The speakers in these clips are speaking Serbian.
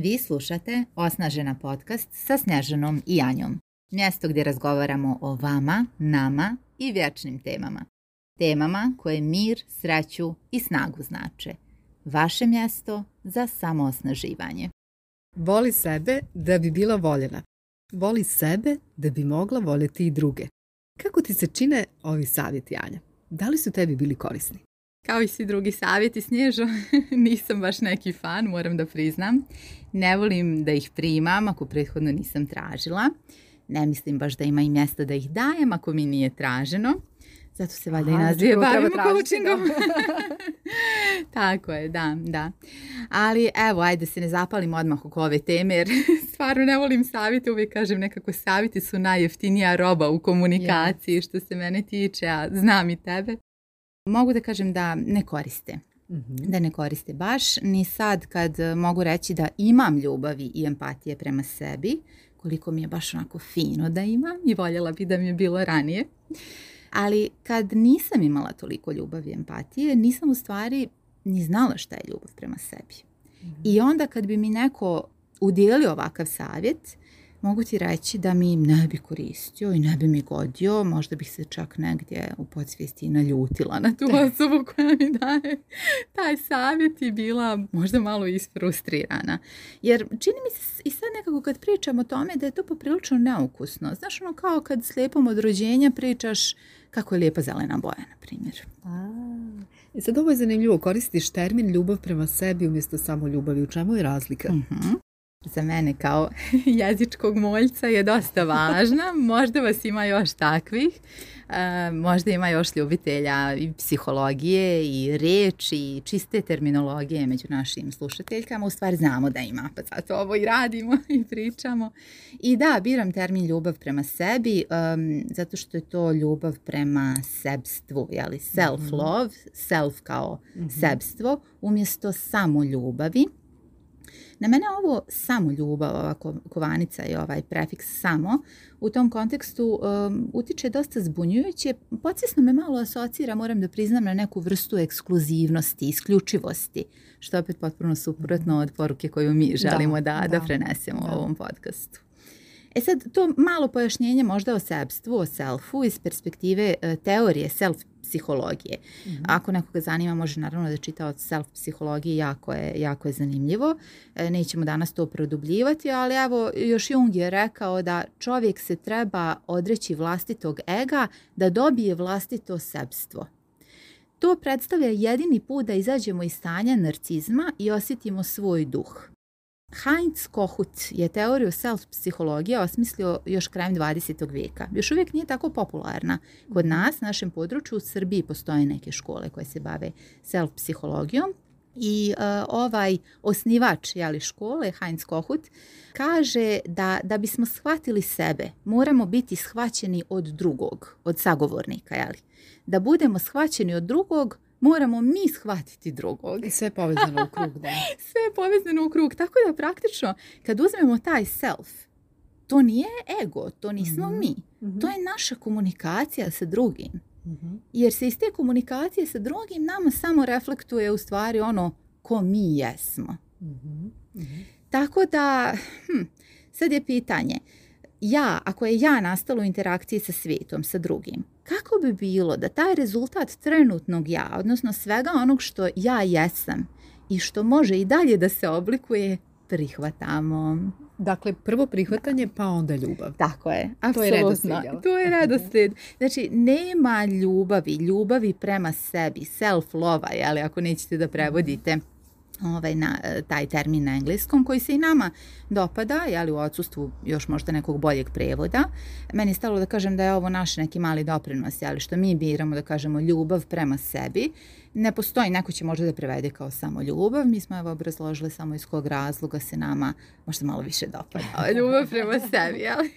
Vi slušate Osnažena podcast sa Snežanom i Anjom. Mjesto gdje razgovaramo o vama, nama i vječnim temama. Temama koje mir, sreću i snagu znače. Vaše mjesto za samoosnaživanje. Voli sebe da bi bila voljena. Voli sebe da bi mogla voljeti i druge. Kako ti se čine ovi savjeti, Anja? Da li su tebi bili korisni? Kao i svi drugi savjeti Snježo, nisam baš neki fan, moram da priznam. Ne volim da ih primam ako prethodno nisam tražila. Ne mislim baš da ima i mjesta da ih dajem ako mi nije traženo. Zato se valjda i nas dvije bavimo coachingom. Tako je, da, da. Ali evo, ajde se ne zapalim odmah oko ove teme, jer stvarno ne volim savjeti, uvijek kažem nekako savjeti su najjeftinija roba u komunikaciji yes. što se mene tiče, a znam i tebe mogu da kažem da ne koriste. Mm da ne koriste baš, ni sad kad e, mogu reći da imam ljubavi i empatije prema sebi, koliko mi je baš onako fino da imam i voljela bi da mi je bilo ranije. Ali kad nisam imala toliko ljubavi i empatije, nisam u stvari ni znala šta je ljubav prema sebi. Mm I onda kad bi mi neko udijeli ovakav savjet, mogu ti reći da mi ne bi koristio i ne bi mi godio, možda bih se čak negdje u podsvijesti naljutila na tu da. osobu koja mi daje taj savjet i bila možda malo isfrustrirana. Jer čini mi se i sad nekako kad pričam o tome da je to poprilično neukusno. Znaš ono kao kad s lijepom od rođenja pričaš kako je lijepa zelena boja, na primjer. A, I e sad ovo je zanimljivo, koristiš termin ljubav prema sebi umjesto samo ljubavi. U čemu je razlika? Uh mhm. -huh za mene kao jezičkog moljca je dosta važna. Možda vas ima još takvih. E, možda ima još ljubitelja i psihologije i reči i čiste terminologije među našim slušateljkama. U stvari znamo da ima, pa zato ovo i radimo i pričamo. I da, biram termin ljubav prema sebi um, zato što je to ljubav prema sebstvu, jeli self-love, mhm. self kao mhm. sebstvo, umjesto samo ljubavi. Na mene ovo samo ljubav, ova kovanica i ovaj prefiks samo, u tom kontekstu um, utiče dosta zbunjujuće. Podsvjesno me malo asocira, moram da priznam, na neku vrstu ekskluzivnosti, isključivosti, što je opet potpuno suprotno od poruke koju mi da, želimo da, da, da, da prenesemo da. u ovom podcastu. E sad, to malo pojašnjenje možda o sebstvu, o selfu iz perspektive e, teorije self psihologije. Mm -hmm. Ako nekoga zanima, može naravno da čita od self psihologije, jako je, jako je zanimljivo. E, nećemo danas to produbljivati, ali evo, još Jung je rekao da čovjek se treba odreći vlastitog ega da dobije vlastito sebstvo. To predstavlja jedini put da izađemo iz stanja narcizma i osjetimo svoj duh. Heinz Kohut je teoriju self-psihologije osmislio još krajem 20. vijeka. Još uvijek nije tako popularna. Kod nas, našem području u Srbiji, postoje neke škole koje se bave self-psihologijom. I uh, ovaj osnivač jeli, škole, Heinz Kohut, kaže da, da bismo shvatili sebe, moramo biti shvaćeni od drugog, od sagovornika. Jeli. Da budemo shvaćeni od drugog, moramo mi shvatiti drugog. I sve je povezano u krug, da. sve je povezano u krug. Tako da praktično kad uzmemo taj self, to nije ego, to nismo mm -hmm. mi. Mm -hmm. To je naša komunikacija sa drugim. Mm -hmm. Jer se iz te komunikacije sa drugim nama samo reflektuje u stvari ono ko mi jesmo. Mhm. Mhm. Tako da, hm, sad je pitanje, ja, ako je ja nastalo u interakciji sa svijetom, sa drugim, kako bi bilo da taj rezultat trenutnog ja, odnosno svega onog što ja jesam i što može i dalje da se oblikuje, prihvatamo. Dakle, prvo prihvatanje, pa onda ljubav. Tako je, apsolutno. To, to je redosled. Mhm. Znači, nema ljubavi, ljubavi prema sebi, self-lova, jeli, ako nećete da prevodite ovaj, na, e, taj termin na engleskom koji se i nama dopada, jeli u odsustvu još možda nekog boljeg prevoda. Meni je stalo da kažem da je ovo naš neki mali doprinos, ali što mi biramo da kažemo ljubav prema sebi. Ne postoji, neko će možda da prevede kao samo ljubav, mi smo evo obrazložili samo iz kog razloga se nama možda malo više dopada ovaj, ljubav prema sebi, ali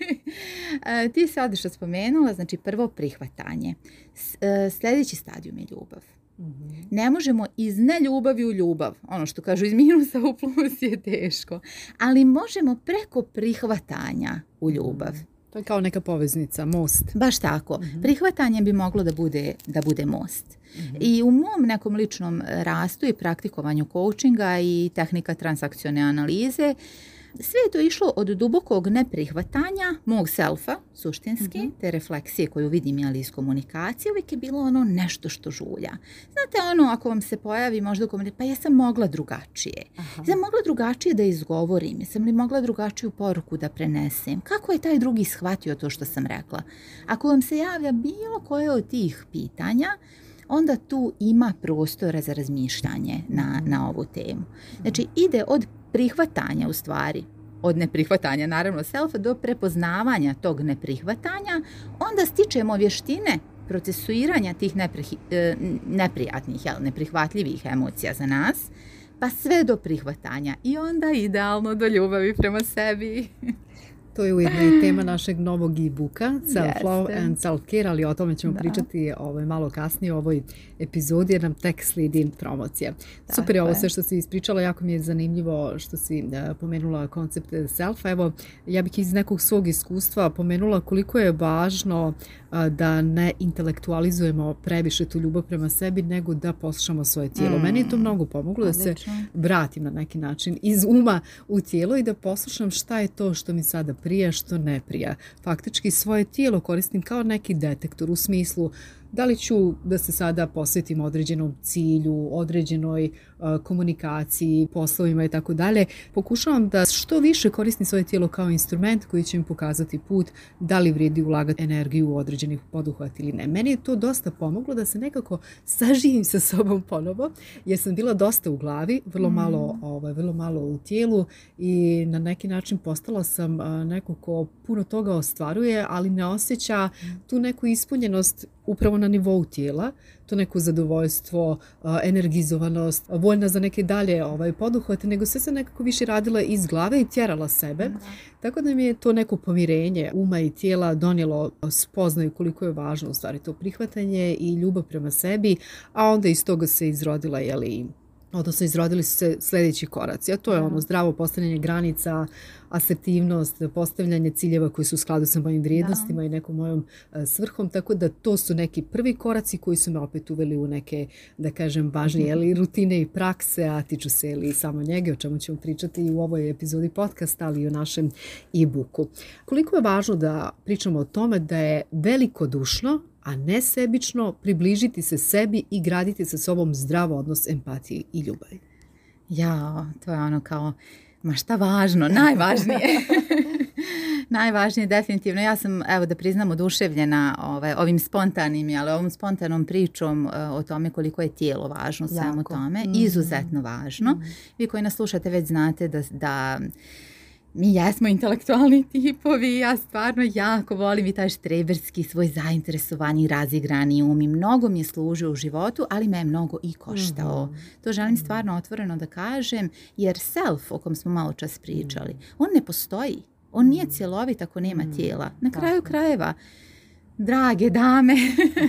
E, ti se odlično spomenula, znači prvo prihvatanje. S, e, sledeći stadijum je ljubav. Mhm. Ne možemo iz neljubavi u ljubav, ono što kažu iz minusa u plus je teško, ali možemo preko prihvatanja u mhm. ljubav. To je kao neka poveznica, most. Baš tako. Mm -hmm. Prihvatanje bi moglo da bude, da bude most. Mm -hmm. I u mom nekom ličnom rastu i praktikovanju coachinga i tehnika transakcione analize uh, Sve je to išlo od dubokog neprihvatanja mog selfa, suštinski, mm -hmm. te refleksije koju vidim jeli, iz komunikacije, uvijek je bilo ono nešto što žulja. Znate, ono, ako vam se pojavi možda u komunikaciji, pa jesam mogla drugačije. Aha. Jesam mogla drugačije da izgovorim, jesam li mogla drugačiju poruku da prenesem. Kako je taj drugi shvatio to što sam rekla? Ako vam se javlja bilo koje od tih pitanja, onda tu ima prostora za razmišljanje na, na ovu temu. Znači, ide od prihvatanja u stvari, od neprihvatanja naravno selfa do prepoznavanja tog neprihvatanja, onda stičemo vještine procesuiranja tih e, neprijatnih, jel, neprihvatljivih emocija za nas, pa sve do prihvatanja i onda idealno do ljubavi prema sebi. To je ujedno i tema našeg novog e-booka Self-Love yes. and Self-Care, ali o tome ćemo da. pričati ovaj, malo kasnije u ovoj epizodi jer nam tek slidi promocija. Da, Super je ovo sve što si ispričala, jako mi je zanimljivo što si da, pomenula koncept self. Evo, ja bih iz nekog svog iskustva pomenula koliko je važno da ne intelektualizujemo previše tu ljubav prema sebi, nego da poslušamo svoje tijelo. Mm. Meni je to mm. mnogo pomoglo Odlično. da se vratim na neki način iz uma u tijelo i da poslušam šta je to što mi sada prija, što ne prija. Faktički svoje tijelo koristim kao neki detektor u smislu da li ću da se sada posvetim određenom cilju, određenoj uh, komunikaciji, poslovima i tako dalje. Pokušavam da što više koristim svoje tijelo kao instrument koji će mi pokazati put da li vredi ulagati energiju u određenih poduhvat ili ne. Meni je to dosta pomoglo da se nekako saživim sa sobom ponovo, jer sam bila dosta u glavi, vrlo mm. malo, ovaj, vrlo malo u tijelu i na neki način postala sam uh, neko ko puno toga ostvaruje, ali ne osjeća mm. tu neku ispunjenost upravo na nivou tijela, to neko zadovoljstvo, energizovanost, voljna za neke dalje ovaj, poduhvate, nego sve se nekako više radila iz glave i tjerala sebe. Da. Tako da mi je to neko pomirenje uma i tijela donijelo spoznaju koliko je važno u stvari to prihvatanje i ljubav prema sebi, a onda iz toga se izrodila jeli, odnosno izrodili su se sledeći koraci, a to je ono mhm. zdravo postavljanje granica, asertivnost, postavljanje ciljeva koji su u skladu sa mojim vrijednostima da. i nekom mojom e, svrhom, tako da to su neki prvi koraci koji su me opet uveli u neke, da kažem, važne ali mhm. rutine i prakse, a tiču se jeli, samo njege, o čemu ćemo pričati i u ovoj epizodi podcasta, ali i u našem e-booku. Koliko je važno da pričamo o tome da je veliko dušno a ne sebično približiti se sebi i graditi sa sobom zdrav odnos empatije i ljubavi. Ja, to je ono kao, ma šta važno, najvažnije. najvažnije definitivno. Ja sam, evo da priznam, oduševljena ovaj, ovim spontanim, ali ovom spontanom pričom uh, o tome koliko je tijelo važno jako. svemu tome. Mm. Izuzetno važno. Mm. Vi koji nas slušate već znate da, da mi jesmo intelektualni tipovi, ja stvarno jako volim i taj štreberski svoj zainteresovani, razigrani um i mnogo mi je služio u životu, ali me je mnogo i koštao. Mm -hmm. To želim stvarno otvoreno da kažem, jer self o kom smo malo čas pričali, mhm. on ne postoji. On nije mhm. cjelovit ako nema mhm. tijela. Na kraju krajeva, drage dame,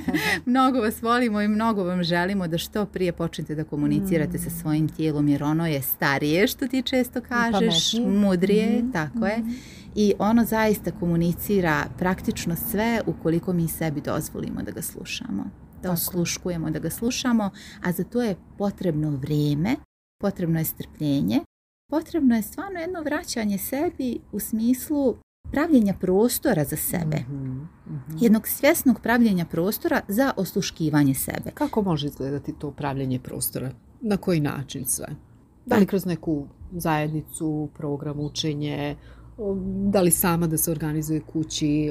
mnogo vas volimo i mnogo vam želimo da što prije počnete da komunicirate mm. sa svojim tijelom, jer ono je starije što ti često kažeš, Pametnije. mudrije, mm. tako mm. je. Mm-hmm. I ono zaista komunicira praktično sve ukoliko mi sebi dozvolimo da ga slušamo. Da tako. osluškujemo, da ga slušamo, a za to je potrebno vrijeme, potrebno je strpljenje, potrebno je stvarno jedno vraćanje sebi u smislu pravljenja prostora za sebe. Mm -hmm. Jednog svjesnog pravljenja prostora za osluškivanje sebe. Kako može izgledati to pravljenje prostora? Na koji način sve? Da li pa- kroz neku zajednicu, program, učenje, da li sama da se organizuje kući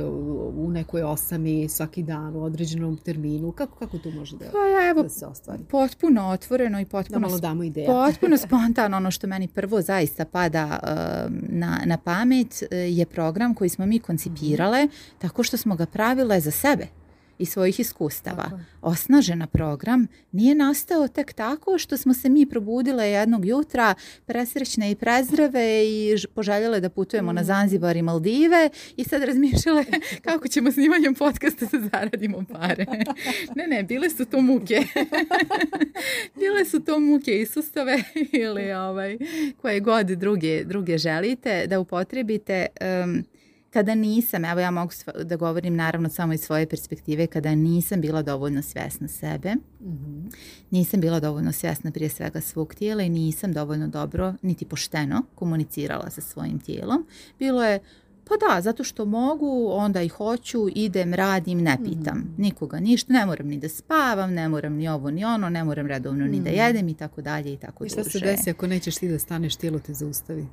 u nekoj osami svaki dan u određenom terminu kako kako to može da, pa, evo, da se ostvari potpuno otvoreno i potpuno da malo damo ideja. potpuno spontano ono što meni prvo zaista pada uh, na, na pamet uh, je program koji smo mi koncipirale mm -hmm. tako što smo ga pravile za sebe i svojih iskustava. Osnažena program nije nastao tek tako što smo se mi probudile jednog jutra presrećne i prezdrave i poželjele da putujemo mm. na Zanzibar i Maldive i sad razmišljale kako ćemo snimanjem podcasta da zaradimo pare. ne, ne, bile su to muke. bile su to muke Isusove ili ovaj, koje god druge, druge želite da upotrebite um, kada nisam, evo ja mogu da govorim naravno samo iz svoje perspektive, kada nisam bila dovoljno svesna sebe, mm -hmm. nisam bila dovoljno svesna prije svega svog tijela i nisam dovoljno dobro, niti pošteno komunicirala sa svojim tijelom. Bilo je pa da, zato što mogu, onda i hoću, idem, radim, ne pitam mm. nikoga ništa, ne moram ni da spavam, ne moram ni ovo ni ono, ne moram redovno mm. ni da mm-hmm. jedem i tako dalje i tako duže. I šta se desi ako nećeš ti da staneš, tijelo te zaustavi?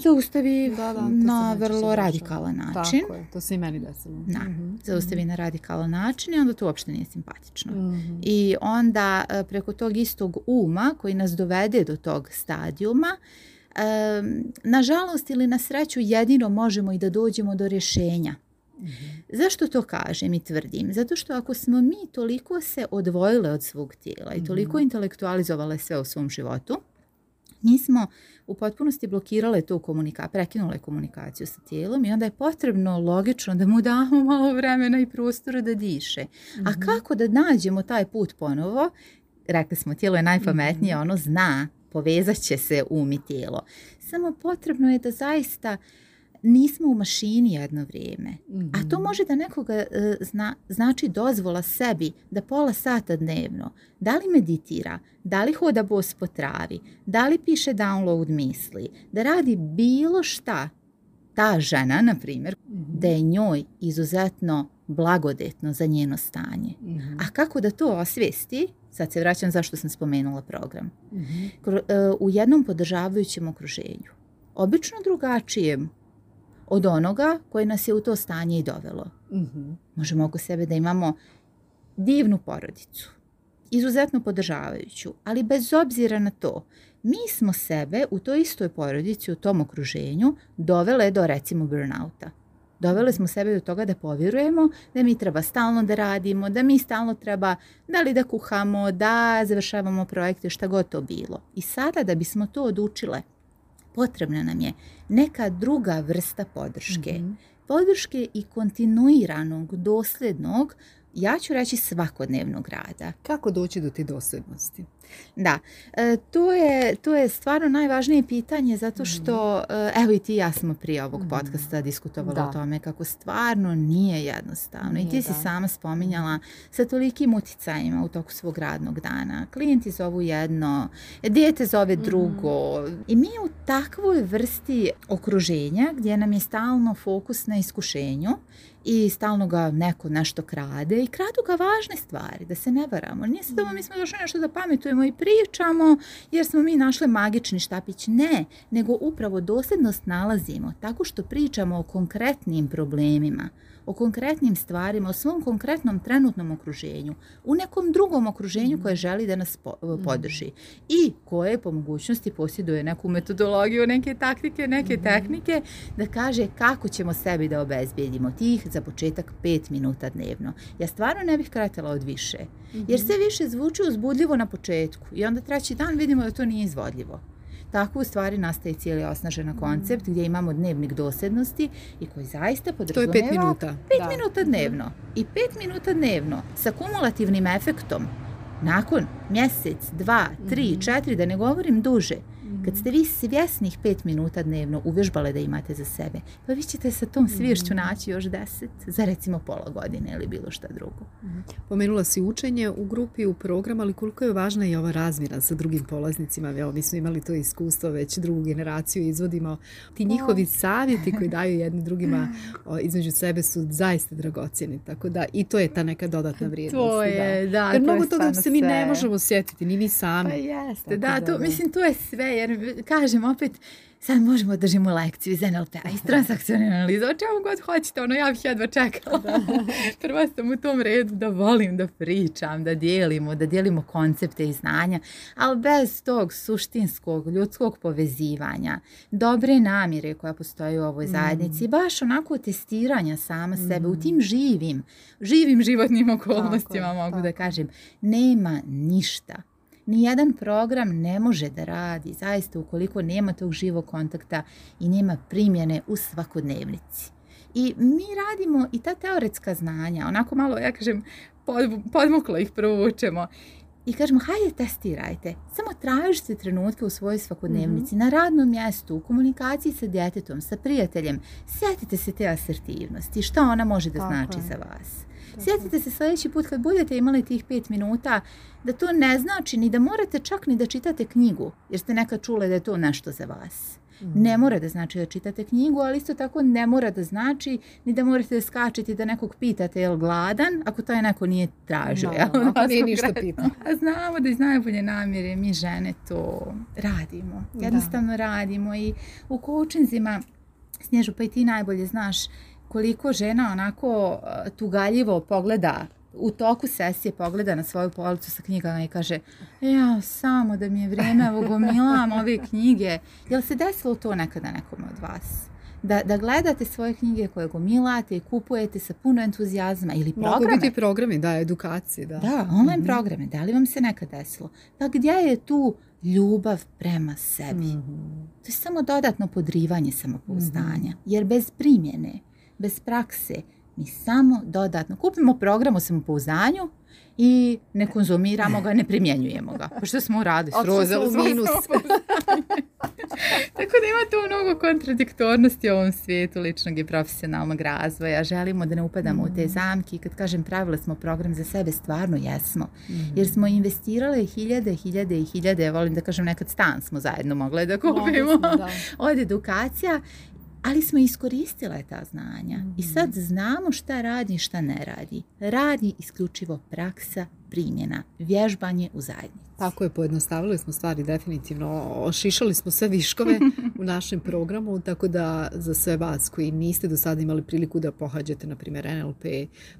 zaustavi da, da, na vrlo radikalan način. Tako je, to se i meni desilo. Da, mm -hmm. zaustavi mhm. na radikalan način i onda to uopšte nije simpatično. Mm -hmm. I onda e, preko tog istog uma koji nas dovede do tog stadijuma e, nažalost ili na sreću jedino možemo i da dođemo do rješenja. Mm -hmm. Zašto to kažem i tvrdim? Zato što ako smo mi toliko se odvojile od svog tijela i toliko mhm. intelektualizovale sve u svom životu, mi smo u potpunosti blokirale tu komunikaciju, prekinule komunikaciju sa tijelom i onda je potrebno logično da mu damo malo vremena i prostora da diše. Mm -hmm. A mhm. kako da nađemo taj put ponovo? Rekli smo, tijelo je najpametnije, mhm. ono zna, povezat će se um i tijelo. Samo potrebno je da zaista uh, nismo u mašini jedno vrijeme. Mm -hmm. A to mhm. može da nekoga e, zna, znači dozvola sebi da pola sata dnevno, da li meditira, da li hoda bos po travi, da li piše download misli, da radi bilo šta. Ta žena, na primjer, mm -hmm. da je njoj izuzetno blagodetno za njeno stanje. Mm -hmm. A kako da to osvesti? Sad se vraćam zašto sam spomenula program. Mhm. E, u jednom podržavajućem okruženju obično drugačijem od onoga koje nas je u to stanje i dovelo. Mm -hmm. Možemo oko sebe da imamo divnu porodicu, izuzetno podržavajuću, ali bez obzira na to, mi smo sebe u toj istoj porodici, u tom okruženju, dovele do recimo burnouta. Dovele smo sebe do toga da povjerujemo da mi treba stalno da radimo, da mi stalno treba da li da kuhamo, da završavamo projekte, šta god to bilo. I sada da bismo to odučile – potrebna nam je neka druga vrsta podrške. Mm -hmm. Podrške i kontinuiranog, doslednog ja ću reći svakodnevnog rada. Kako doći do te dosljednosti? Da, e, to, je, to je stvarno najvažnije pitanje zato mhm. što, e, evo i ti i ja smo prije ovog mm. podcasta diskutovala o da. tome kako stvarno nije jednostavno. Nije, I ti da. si sama spominjala sa tolikim uticajima u toku svog radnog dana. Klijenti zovu jedno, dijete zove mhm. drugo. Mm. I mi u takvoj vrsti okruženja gdje nam je stalno fokus na iskušenju i stalno ga neko nešto krade i kradu ga važne stvari, da se ne varamo. Nije se da mi smo došli nešto da pametujemo i pričamo jer smo mi našli magični štapić. Ne, nego upravo dosljednost nalazimo tako što pričamo o konkretnim problemima o konkretnim stvarima, o svom konkretnom trenutnom okruženju, u nekom drugom okruženju koje želi da nas e, podrži i koje po mogućnosti posjeduje neku metodologiju, neke taktike, neke mhm. tehnike, da kaže kako ćemo sebi da obezbijedimo tih za početak 5 minuta dnevno. Ja stvarno ne bih kratila od više, jer mhm. sve više zvuči uzbudljivo na početku i onda treći dan vidimo da to nije izvodljivo. Tako u stvari nastaje cijeli osnažena koncept gdje imamo dnevnik dosednosti i koji zaista podrazumeva... To je pet minuta. Pet da. minuta dnevno. I pet minuta dnevno sa kumulativnim efektom nakon mjesec, dva, tri, mm četiri, da ne govorim duže, Kad ste vi svjesnih pet minuta dnevno uvežbale da imate za sebe, pa vi ćete sa tom svješću mm. naći još deset za recimo pola godine ili bilo šta drugo. Mm-hmm. Pomenula si učenje u grupi, u program, ali koliko je važna i ova razmjena sa drugim polaznicima. Evo, mi smo imali to iskustvo, već drugu generaciju izvodimo. Ti njihovi savjeti koji daju jedni drugima između sebe su zaista dragocjeni. Tako da i to je ta neka dodatna vrijednost. To da. je, da. da Jer mnogo toga se mi ne možemo sjetiti, ni mi sami. Pa jeste, da, da, to, da, mislim, to je sve jer kažem opet, sad možemo da držimo lekciju iz NLP-a, iz da. transakcione analize, o čemu god hoćete, ono ja bih jedva čekala. Da. Prva sam u tom redu da volim da pričam, da dijelimo, da dijelimo koncepte i znanja, ali bez tog suštinskog ljudskog povezivanja, dobre namire koja postoje u ovoj zajednici, mm. baš onako testiranja sama sebe mm. u tim živim, živim životnim okolnostima tako, mogu tako. da kažem, nema ništa nijedan program ne može da radi, zaista ukoliko nema tog živog kontakta i nema primjene u svakodnevnici. I mi radimo i ta teoretska znanja, onako malo, ja kažem, podmuklo ih provučemo. I kažemo, hajde testirajte. Samo tražite trenutke u svojoj svakodnevnici, mm -hmm. na radnom mjestu, u komunikaciji sa djetetom, sa prijateljem. Sjetite se te asertivnosti, šta ona može da Tako znači je. za vas. Sjetite se sljedeći put kad budete imali tih pet minuta da to ne znači ni da morate čak ni da čitate knjigu, jer ste nekad čule da je to nešto za vas. Mm. Ne mora da znači da čitate knjigu, ali isto tako ne mora da znači ni da morate da skačete da nekog pitate je li gladan, ako taj neko nije tražio. Da, no, da, pa ako nije ništa pitao. Znamo da iz najbolje namjere mi žene to radimo. Da. Jednostavno da. radimo i u coachinzima Snježu, pa i ti najbolje znaš koliko žena onako eh, tugaljivo pogleda u toku sesije pogleda na svoju policu sa knjigama i kaže e, ja samo da mi je vreme ovo gomilam ove knjige. Jel se desilo to nekada nekom od vas? Da, da gledate svoje knjige koje gomilate i kupujete sa puno entuzijazma ili programe. Mogu biti programi, da, edukacije, da. Da, online mm -hmm. programe, da li vam se nekad desilo? Pa gdje je tu ljubav prema sebi? Mm -hmm. To je samo dodatno podrivanje samopouzdanja, mm -hmm. jer bez primjene, bez prakse mi samo dodatno kupimo program o samopouzdanju i ne konzumiramo ga, ne primjenjujemo ga. Pa što smo uradili? Srozali smo minus. Tako da ima tu mnogo kontradiktornosti u ovom svijetu ličnog i profesionalnog razvoja. Želimo da ne upadamo mm. u te mm. zamke i kad kažem pravila smo program za sebe, stvarno jesmo. Mm. Jer smo investirale hiljade, hiljade i hiljade, volim da kažem nekad stan smo zajedno mogle da kupimo. Smo, da. Od edukacija ali smo iskoristile ta znanja mm. i sad mhm. znamo šta radi i šta ne radi. Radi isključivo praksa primjena, vježbanje u zajednici. Tako je, pojednostavili smo stvari definitivno, ošišali smo sve viškove u našem programu, tako da za sve vas koji niste do sada imali priliku da pohađate, na primjer, NLP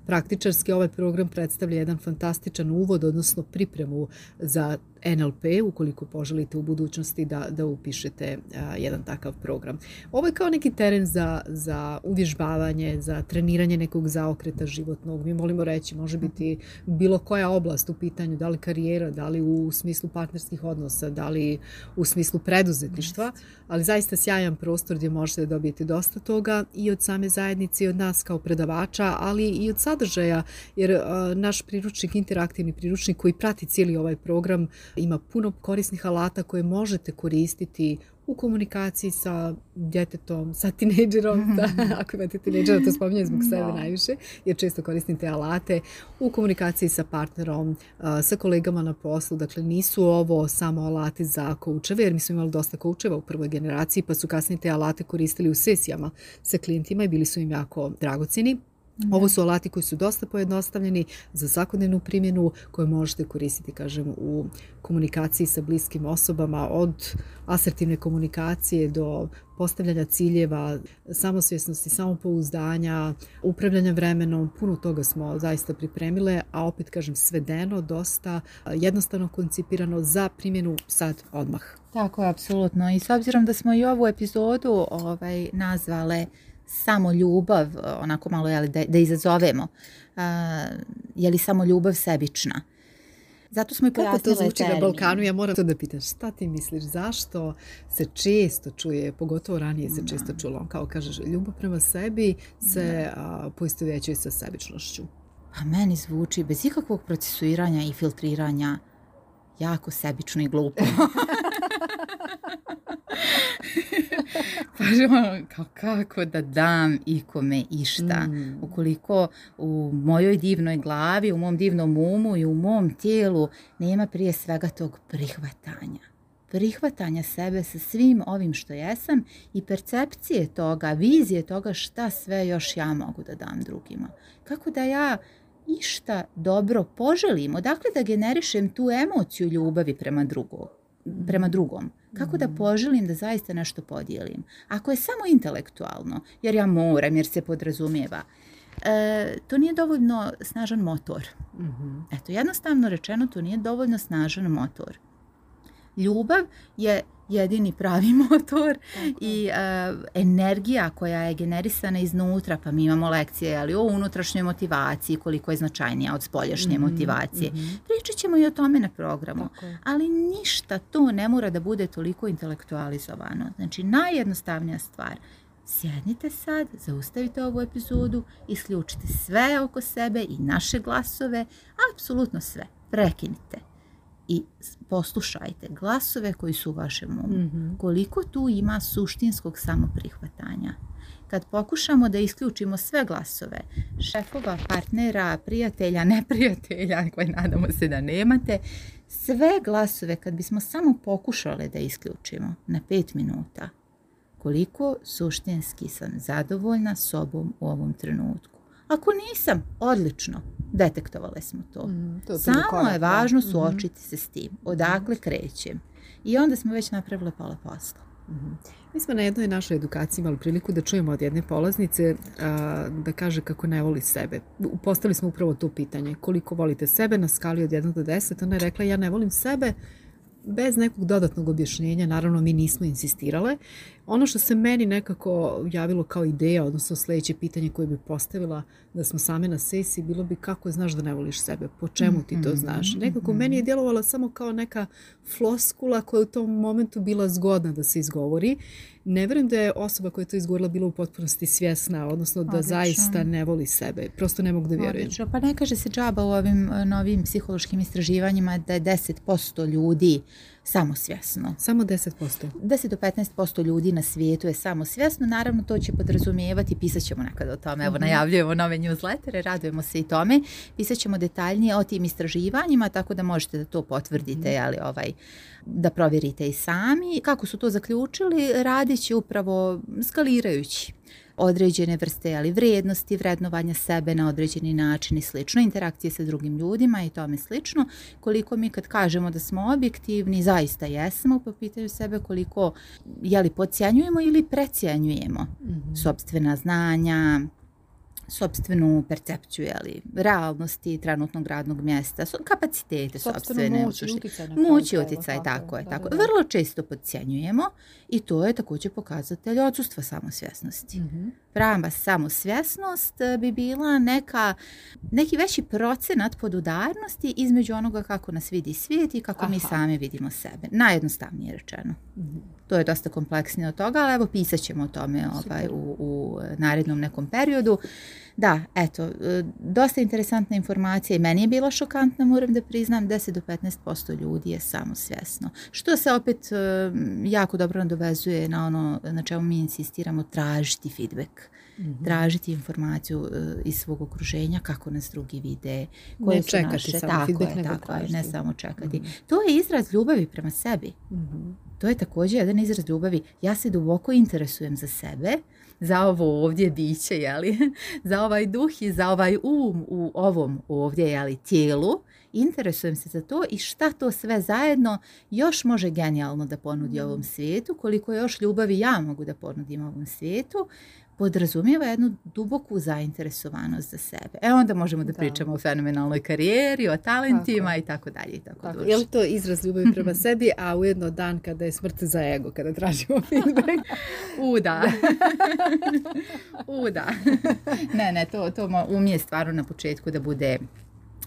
praktičarski, ovaj program predstavlja jedan fantastičan uvod, odnosno pripremu za NLP, ukoliko poželite u budućnosti da, da upišete a, jedan takav program. Ovo je kao neki teren za, za uvježbavanje, za treniranje nekog zaokreta životnog. Mi volimo reći, može biti mhm. bilo koja oblast u pitanju, da li karijera, da li u smislu partnerskih odnosa, da li u smislu preduzetništva, ali zaista sjajan prostor gdje možete da dobijete dosta toga i od same zajednice i od nas kao predavača, ali i od sadržaja, jer naš priručnik, interaktivni priručnik koji prati cijeli ovaj program ima puno korisnih alata koje možete koristiti u komunikaciji sa djetetom, sa tinejdžerom, da, ako imate tinejdžera, to spominjem zbog da. sebe da. najviše, jer često koristim te alate, u komunikaciji sa partnerom, eh, sa kolegama na poslu, dakle nisu ovo samo alati za koučeve, jer mi smo imali dosta koučeva u prvoj generaciji, pa su kasnije te alate koristili u sesijama sa klijentima i bili su im jako dragoceni. Da. Ovo su alati koji su dosta pojednostavljeni za svakodnevnu primjenu koje možete koristiti, kažem, u komunikaciji sa bliskim osobama od asertivne komunikacije do postavljanja ciljeva, samosvjesnosti, samopouzdanja, upravljanja vremenom, puno toga smo zaista pripremile, a opet kažem svedeno, dosta jednostavno koncipirano za primjenu sad odmah. Tako je, apsolutno. I s obzirom da smo i ovu epizodu ovaj, nazvale samo ljubav, onako malo jeli, da, da izazovemo, a, je li samo ljubav sebična. Zato smo i pojasnile Kako to zvuči na Balkanu? Ja moram to da pitam. Šta ti misliš? Zašto se često čuje, pogotovo ranije se da. često čulo, kao kažeš, ljubav prema sebi se da. poistovećuje sa sebičnošću? Pa meni zvuči bez ikakvog procesuiranja i filtriranja jako sebično i glupo. Paži, ono, kao kako da dam ikome išta. Mm. Ukoliko u mojoj divnoj glavi, u mom divnom umu i u mom tijelu nema prije svega tog prihvatanja prihvatanja sebe sa svim ovim što jesam i percepcije toga, vizije toga šta sve još ja mogu da dam drugima. Kako da ja išta dobro poželim, odakle da generišem tu emociju ljubavi prema, drugo, prema mm. drugom. Kako da poželim da zaista nešto podijelim? Ako je samo intelektualno, jer ja moram, jer se podrazumijeva. E, to nije dovoljno snažan motor. Mm Eto, jednostavno rečeno, to nije dovoljno snažan motor ljubav je jedini pravi motor Tako. i uh, energija koja je generisana iznutra, pa mi imamo lekcije ali o unutrašnjoj motivaciji, koliko je značajnija od spoljašnje mm -hmm. motivacije. Mm -hmm. Pričat ćemo i o tome na programu, Tako. ali ništa to ne mora da bude toliko intelektualizovano. Znači, najjednostavnija stvar Sjednite sad, zaustavite ovu epizodu, isključite sve oko sebe i naše glasove, apsolutno sve. Prekinite i poslušajte glasove koji su u vašem umu. Mm -hmm. Koliko tu ima suštinskog samoprihvatanja? Kad pokušamo da isključimo sve glasove, šefova, partnera, prijatelja, neprijatelja, koje nadamo se da nemate, sve glasove kad bismo samo pokušale da isključimo na 5 minuta, koliko suštinski sam zadovoljna sobom u ovom trenutku Ako nisam, odlično, detektovale smo to. Mm, to Samo je da. važno mhm. suočiti mm -hmm. se s tim, odakle mhm. krećem. I onda smo već napravile pola posla. Mm -hmm. Mi smo na jednoj našoj edukaciji imali priliku da čujemo od jedne polaznice a, da kaže kako ne voli sebe. Postavili smo upravo to pitanje. Koliko volite sebe na skali od 1 do 10? Ona je rekla ja ne volim sebe bez nekog dodatnog objašnjenja. Naravno mi nismo insistirale Ono što se meni nekako javilo kao ideja, odnosno sledeće pitanje koje bi postavila da smo same na sesiji, bilo bi kako znaš da ne voliš sebe, po čemu ti to mhm, znaš. Mhm, nekako meni je mhm. djelovala samo kao neka floskula koja je u tom momentu bila zgodna da se izgovori. Ne verujem da je osoba koja je to izgovorila bila u potpunosti svjesna, odnosno da Odlično. zaista ne voli sebe. Prosto ne mogu da vjerujem. Odlično. Pa ne kaže se džaba u ovim novim psihološkim istraživanjima da je 10% ljudi uh, samosvjesno. Samo 10%? 10 do 15% ljudi na svijetu je samosvjesno. Naravno, to će podrazumijevati, pisat ćemo nekada o tome, evo mhm. najavljujemo nove newslettere, radujemo se i tome. Pisat ćemo detaljnije o tim istraživanjima, tako da možete da to potvrdite, ali mhm. ovaj, da provjerite i sami. Kako su to zaključili? Radići upravo skalirajući određene vrste ali, vrednosti, vrednovanja sebe na određeni način i slično, interakcije sa drugim ljudima i tome slično. Koliko mi kad kažemo da smo objektivni, zaista jesmo, pa pitaju sebe koliko je li podcijenjujemo ili precijenjujemo mm -hmm. sobstvena znanja, sobstvenu percepciju, jeli, realnosti trenutnog radnog mjesta, kapacitete sobstvene. Moć uticaj. Moć i uticaj, tako je. Da, tako. Da, da. Vrlo često podcjenjujemo i to je takođe pokazatelj odsustva samosvjesnosti. Mm -hmm prava samosvjesnost eh, bi bila neka, neki veći procenat podudarnosti između onoga kako nas vidi svijet i kako Aha. mi sami vidimo sebe. Najjednostavnije rečeno. Mm-hmm. To je dosta kompleksnije od toga, ali evo pisat ćemo o tome ovaj, u, u narednom nekom periodu. Da, eto, e, dosta interesantna informacija i meni je bila šokantna, moram da priznam, 10 do 15% ljudi je samosvjesno. Što se opet e, jako dobro nadovezuje na ono na čemu mi insistiramo, tražiti feedback. Mm -hmm. tražiti informaciju e, iz svog okruženja, kako nas drugi vide, koje ne su čekati naše, samo tako feedback, je, tako je, ne samo čekati. Mm -hmm. To je izraz ljubavi prema sebi. Mm -hmm. To je takođe jedan izraz ljubavi. Ja se duboko interesujem za sebe, za ovo ovdje biće, jeli? za ovaj duh i za ovaj um u ovom ovdje jeli, tijelu. Interesujem se za to i šta to sve zajedno još može genijalno da ponudi mm. ovom svijetu, koliko još ljubavi ja mogu da ponudim ovom svijetu podrazumijeva jednu duboku zainteresovanost za sebe. E onda možemo da, da. pričamo o fenomenalnoj karijeri, o talentima i tako dalje i tako, tako. Je li to izraz ljubavi prema sebi, a ujedno dan kada je smrt za ego, kada tražimo feedback? U da. U da. ne, ne, to, to um, je stvarno na početku da bude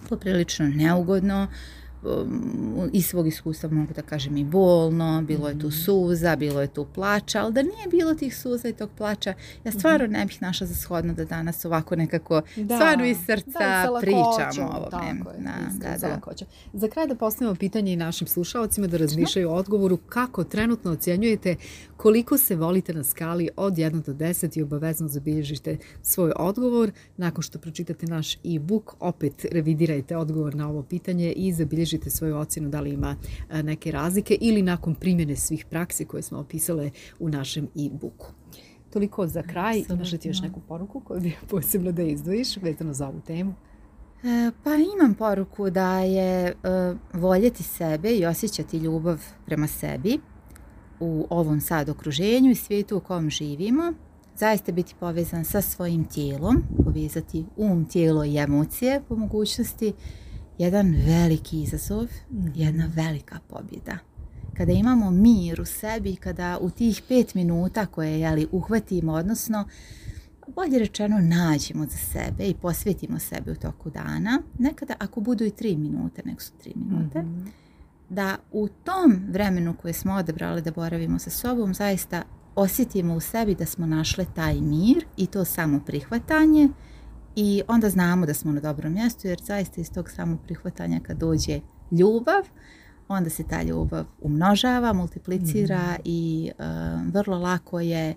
poprilično neugodno. Uh, Um, iz svog iskustva mogu da kažem i bolno, bilo je tu mhm. suza, bilo je tu plača, ali da nije bilo tih suza i tog plača, ja stvarno mhm. ne bih našla za shodno da danas ovako nekako da, stvarno iz srca da, pričamo o ovome. Tako je, da, da, da. Za kraj da postavimo pitanje i našim slušalcima da razmišljaju o odgovoru kako trenutno ocjenjujete koliko se volite na skali od 1 do 10 i obavezno zabilježite svoj odgovor. Nakon što pročitate naš e-book, opet revidirajte odgovor na ovo pitanje i zabilježite svoju ocenu da li ima e, neke razlike ili nakon primjene svih praksi koje smo opisale u našem e-booku. Toliko za kraj. Imaš ti još neku poruku koju bi posebno da izdvojiš vezano za ovu temu? E, pa imam poruku da je uh, voljeti sebe i osjećati ljubav prema sebi u ovom sad okruženju i svijetu u kom živimo, zaista biti povezan sa svojim tijelom, povezati um, tijelo i emocije po mogućnosti, jedan veliki izazov, jedna velika pobjeda. Kada imamo mir u sebi, kada u tih pet minuta koje jeli, uhvatimo, odnosno bolje rečeno nađemo za sebe i posvetimo sebe u toku dana, nekada ako budu i tri minute, nek su tri minute, mm -hmm da u tom vremenu koje smo odebrali da boravimo sa sobom, zaista osjetimo u sebi da smo našle taj mir i to samo prihvatanje i onda znamo da smo na dobrom mjestu jer zaista iz tog samo prihvatanja kad dođe ljubav, onda se ta ljubav umnožava, multiplicira mm. i uh, vrlo lako je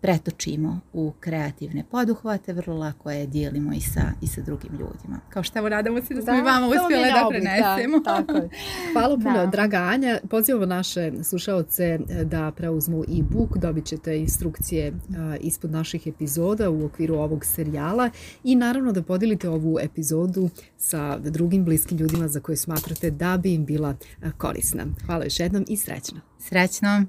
pretočimo u kreativne poduhvate, vrlo lako je dijelimo i sa, i sa drugim ljudima. Kao što evo nadamo se da smo da, i vama uspjele da prenesemo. Da, tako je. Hvala puno, da. draga Anja. Pozivamo naše slušaoce eh, da preuzmu e-book, dobit ćete instrukcije eh, ispod naših epizoda u okviru ovog serijala i naravno da podelite ovu epizodu sa drugim bliskim ljudima za koje smatrate da bi im bila eh, korisna. Hvala još jednom i srećno. Srećno.